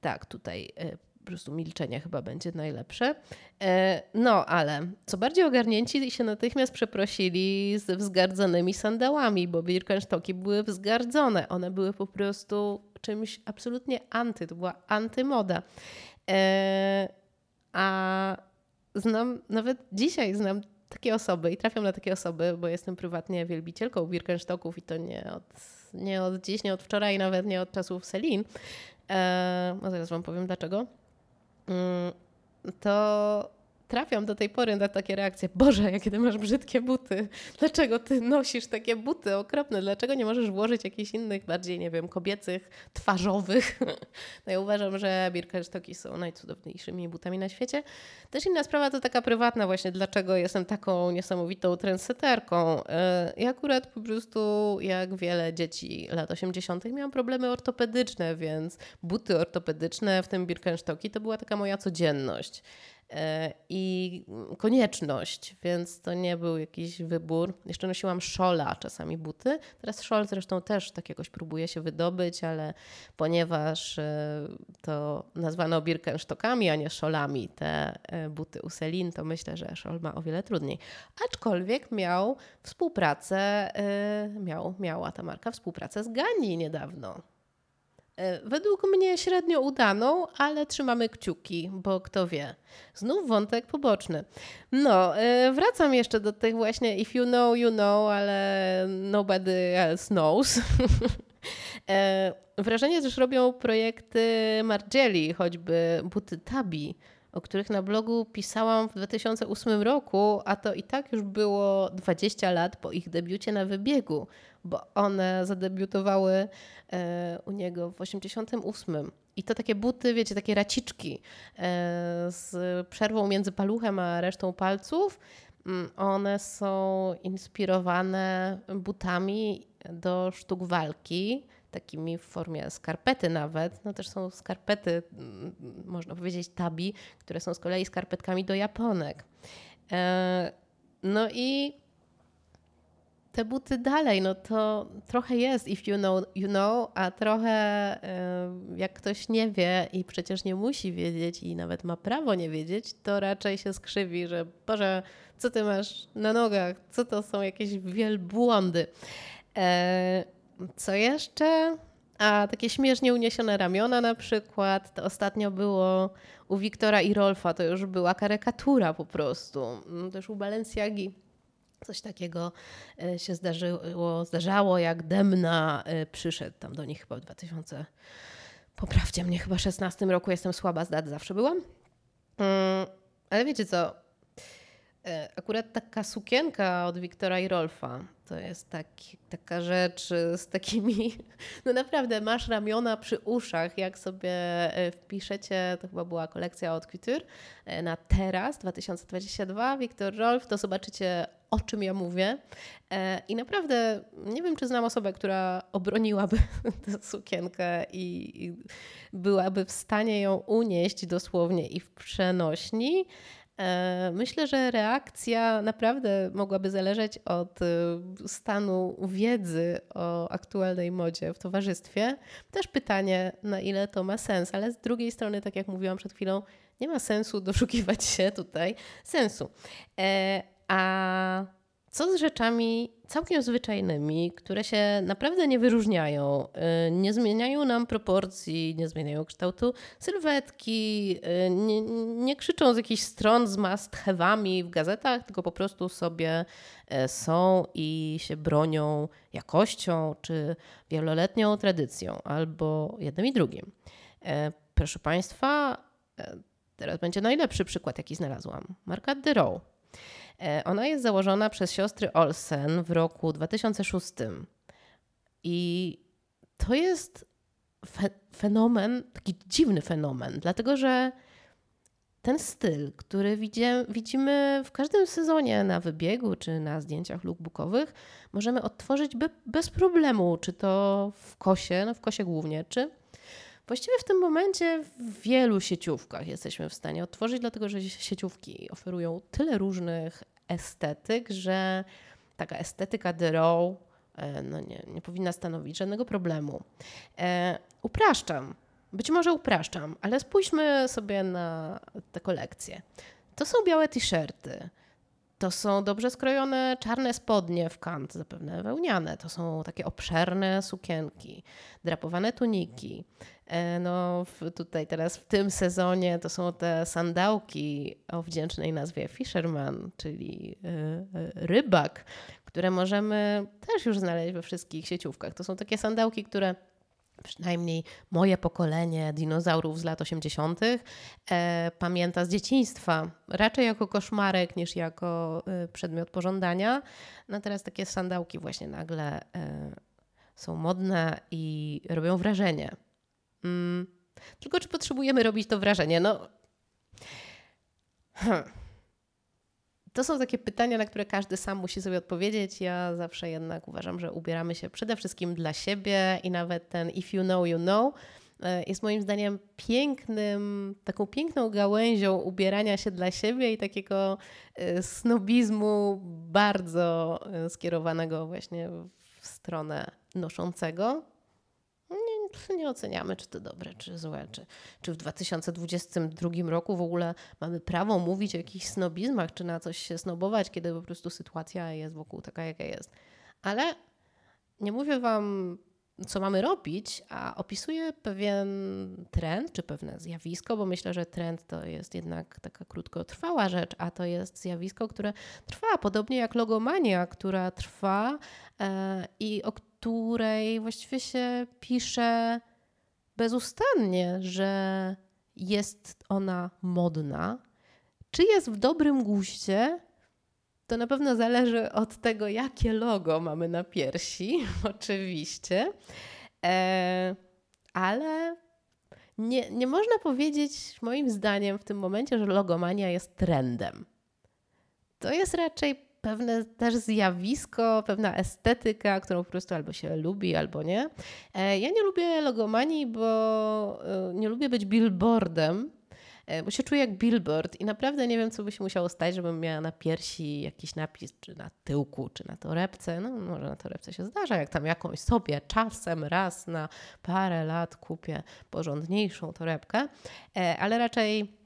tak, tutaj po prostu milczenie chyba będzie najlepsze. E, no, ale co bardziej ogarnięci się natychmiast przeprosili z wzgardzonymi sandałami, bo Birkenstocki były wzgardzone. One były po prostu czymś absolutnie anty, to była antymoda. E, a znam, nawet dzisiaj znam takie osoby i trafiam na takie osoby, bo jestem prywatnie wielbicielką Birkenstocków i to nie od, nie od dziś, nie od wczoraj, nawet nie od czasów Selin. Eee, zaraz wam powiem dlaczego. Mm, to trafiam do tej pory na takie reakcje. Boże, jakie ty masz brzydkie buty. Dlaczego ty nosisz takie buty okropne? Dlaczego nie możesz włożyć jakichś innych, bardziej, nie wiem, kobiecych, twarzowych? [laughs] No ja uważam, że Birkenstocki są najcudowniejszymi butami na świecie. Też inna sprawa to taka prywatna właśnie, dlaczego jestem taką niesamowitą trendseterką. E, ja akurat po prostu, jak wiele dzieci lat 80. miałam problemy ortopedyczne, więc buty ortopedyczne, w tym Birkenstocki, to była taka moja codzienność. E, i konieczność, więc to nie był jakiś wybór. Jeszcze nosiłam szola, czasami buty. Teraz szol zresztą też tak jakoś próbuje się wydobyć, ale ponieważ e, to nazwano Birkenstockami, a nie szolami te e, buty u Selin, to myślę, że szol ma o wiele trudniej. Aczkolwiek miał współpracę, miał, miała ta marka współpracę z Gani niedawno. E, według mnie średnio udaną, ale trzymamy kciuki, bo kto wie. Znów wątek poboczny. No, e, wracam jeszcze do tych właśnie if you know, you know, ale nobody else knows. [laughs] E, wrażenie też robią projekty Margieli, choćby buty Tabi o których na blogu pisałam w 2008 roku, a to i tak już było 20 lat po ich debiucie na wybiegu, bo one zadebiutowały e, u niego w 88. I to takie buty, wiecie, takie raciczki e, z przerwą między paluchem a resztą palców. Mm, one są inspirowane butami do sztuk walki takimi w formie skarpety nawet. No też są skarpety, mm, można powiedzieć tabi, które są z kolei skarpetkami do japonek. E, no i te buty dalej, no to trochę jest if you know, you know, a trochę e, jak ktoś nie wie i przecież nie musi wiedzieć i nawet ma prawo nie wiedzieć, to raczej się skrzywi, że Boże, co ty masz na nogach, co to są jakieś wielbłądy. E, co jeszcze? A takie śmiesznie uniesione ramiona na przykład. To ostatnio było u Wiktora i Rolfa, to już była karykatura po prostu. Mm, też u Balenciagi Coś takiego się zdarzyło, zdarzało, jak Demna przyszedł tam do nich chyba w 2000, poprawcie mnie, chyba 16 roku, jestem słaba z dat, zawsze byłam. Mm, ale wiecie co, E, akurat taka sukienka od Wiktora i Rolfa to jest taki, taka rzecz z takimi, [laughs] no naprawdę masz ramiona przy uszach, jak sobie e, wpiszecie, to chyba była kolekcja od Couture, e, na teraz 2022, Wiktor Rolf, to zobaczycie o czym ja mówię. I naprawdę nie wiem, czy znam osobę, która obroniłaby [laughs] tę sukienkę i byłaby w stanie ją unieść dosłownie i w przenośni. E, myślę, że reakcja naprawdę mogłaby zależeć od e, stanu wiedzy o aktualnej modzie w towarzystwie. Też pytanie, na ile to ma sens, ale z drugiej strony, tak jak mówiłam przed chwilą, nie ma sensu doszukiwać się tutaj sensu. E, a co z rzeczami całkiem zwyczajnymi, które się naprawdę nie wyróżniają, y, nie zmieniają nam proporcji, nie zmieniają kształtu sylwetki, y, nie, nie krzyczą z jakichś stron z must w gazetach, tylko po prostu sobie e, są i się bronią jakością czy wieloletnią tradycją, albo jednym i drugim. E, proszę Państwa, e, teraz będzie najlepszy przykład, jaki znalazłam. Marka. E, ona jest założona przez siostry Olsen w roku 2006. I to jest fe fenomen, taki dziwny fenomen, dlatego że ten styl, który widzimy w każdym sezonie na wybiegu czy na zdjęciach lookbookowych, możemy odtworzyć be, bez problemu, czy to w kosie, no w kosie głównie, czy właściwie w tym momencie w wielu sieciówkach jesteśmy w stanie odtworzyć, dlatego że sieciówki oferują tyle różnych estetyk, że taka estetyka The e, no nie, nie powinna stanowić żadnego problemu. E, upraszczam, być może upraszczam, ale spójrzmy sobie na te kolekcje. To są białe t-shirty. To są dobrze skrojone czarne spodnie w kant, zapewne wełniane. To są takie obszerne sukienki, drapowane tuniki. E, no, tutaj teraz w tym sezonie to są te sandałki o wdzięcznej nazwie Fisherman, czyli e, e, rybak, które możemy też już znaleźć we wszystkich sieciówkach. To są takie sandałki, które przynajmniej moje pokolenie dinozaurów z lat 80. E, pamięta z dzieciństwa, raczej jako koszmarek niż jako e, przedmiot pożądania. No teraz takie sandałki właśnie nagle e, są modne i robią wrażenie. Mm. Tylko czy potrzebujemy robić to wrażenie? No. Hmm. To są takie pytania, na które każdy sam musi sobie odpowiedzieć. Ja zawsze jednak uważam, że ubieramy się przede wszystkim dla siebie i nawet ten if you know, you know e, jest moim zdaniem pięknym, taką piękną gałęzią ubierania się dla siebie i takiego e, snobizmu bardzo e, skierowanego właśnie w stronę noszącego [laughs] nie oceniamy, czy to dobre, czy złe, czy, czy w 2022 roku w ogóle mamy prawo mówić o jakichś snobizmach, czy na coś się snobować, kiedy po prostu sytuacja jest wokół taka, jaka jest. Ale nie mówię Wam, co mamy robić, a opisuję pewien trend, czy pewne zjawisko, bo myślę, że trend to jest jednak taka krótkotrwała rzecz, a to jest zjawisko, które trwa, podobnie jak logomania, która trwa e, i o której właściwie się pisze bezustannie, że jest ona modna. Czy jest w dobrym guście? To na pewno zależy od tego, jakie logo mamy na piersi, [laughs] oczywiście. E, ale nie, nie można powiedzieć, moim zdaniem, w tym momencie, że logomania jest trendem. To jest raczej pewne też zjawisko, pewna estetyka, którą po prostu albo się lubi, albo nie. E, ja nie lubię logomanii, bo e, nie lubię być billboardem, e, bo się czuję jak billboard i naprawdę nie wiem, co by się musiało stać, żebym miała na piersi jakiś napis, czy na tyłku, czy na torebce. No może na torebce się zdarza, jak tam jakąś sobie czasem raz na parę lat kupię porządniejszą torebkę, ale raczej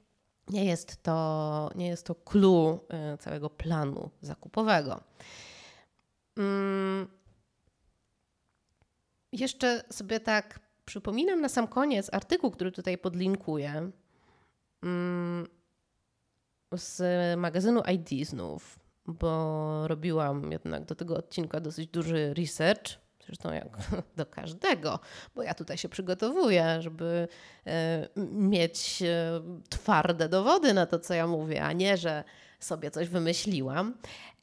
nie jest to, nie jest to clue y, całego planu zakupowego. Mm. Jeszcze sobie tak przypominam na sam koniec artykuł, który tutaj podlinkuję mm, z magazynu ID znów. bo robiłam jednak do tego odcinka dosyć duży research. Zresztą jak [laughs] do każdego, bo ja tutaj się przygotowuję, żeby e, mieć e, twarde dowody na to, co ja mówię, a nie, że sobie coś wymyśliłam.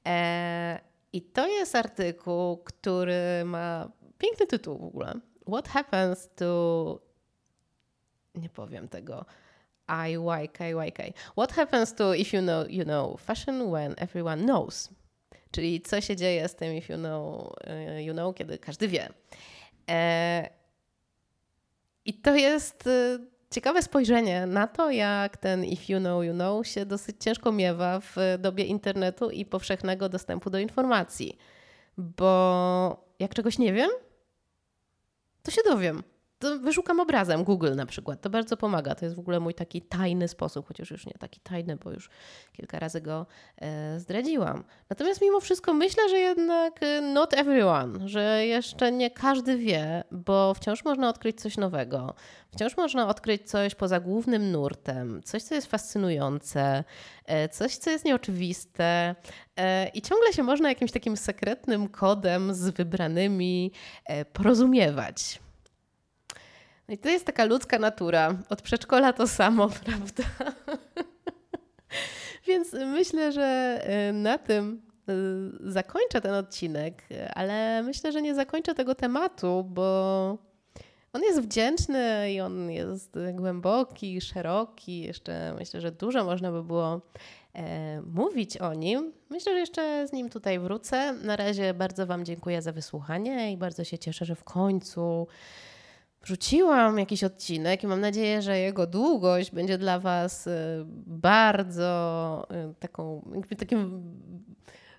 E, I to jest artykuł, który ma piękny tytuł w ogóle. What happens to. Nie powiem tego. IYKYK. What happens to if you know, you know fashion when everyone knows? Czyli co się dzieje z tym if you know, e, you know kiedy każdy wie. E, I to jest e, ciekawe spojrzenie na to, jak ten if you know, you know się dosyć ciężko miewa w dobie internetu i powszechnego dostępu do informacji. Bo jak czegoś nie wiem, to się dowiem to wyszukam obrazem Google na przykład. To bardzo pomaga. To jest w ogóle mój taki tajny sposób, chociaż już nie taki tajny, bo już kilka razy go e, zdradziłam. Natomiast mimo wszystko myślę, że jednak e, not everyone, że jeszcze nie każdy wie, bo wciąż można odkryć coś nowego. Wciąż można odkryć coś poza głównym nurtem, coś, co jest fascynujące, e, coś, co jest nieoczywiste. E, I ciągle się można jakimś takim sekretnym kodem z wybranymi e, porozumiewać. No i to jest taka ludzka natura. Od przedszkola to samo, [laughs] prawda? Więc myślę, że y, na tym y, zakończę ten odcinek, ale myślę, że nie zakończę tego tematu, bo on jest wdzięczny i on jest głęboki, szeroki. Jeszcze myślę, że dużo można by było e, mówić o nim. Myślę, że jeszcze z nim tutaj wrócę. Na razie bardzo Wam dziękuję za wysłuchanie i bardzo się cieszę, że w końcu wrzuciłam jakiś odcinek i mam nadzieję, że jego długość będzie dla Was y, bardzo y, taką, takim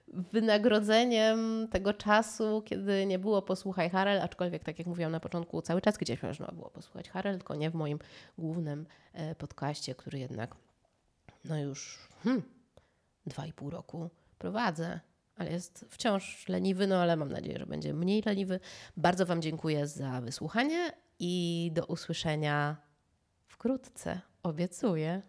wynagrodzeniem tego czasu, kiedy nie było posłuchaj Harel, aczkolwiek tak jak mówiłam na początku, cały czas gdzieś można było posłuchać Harel, tylko nie w moim głównym e, podcaście, który jednak no już hmm, dwa i pół roku prowadzę ale jest wciąż leniwy, no ale mam nadzieję, że będzie mniej leniwy. Bardzo Wam dziękuję za wysłuchanie i do usłyszenia wkrótce, obiecuję.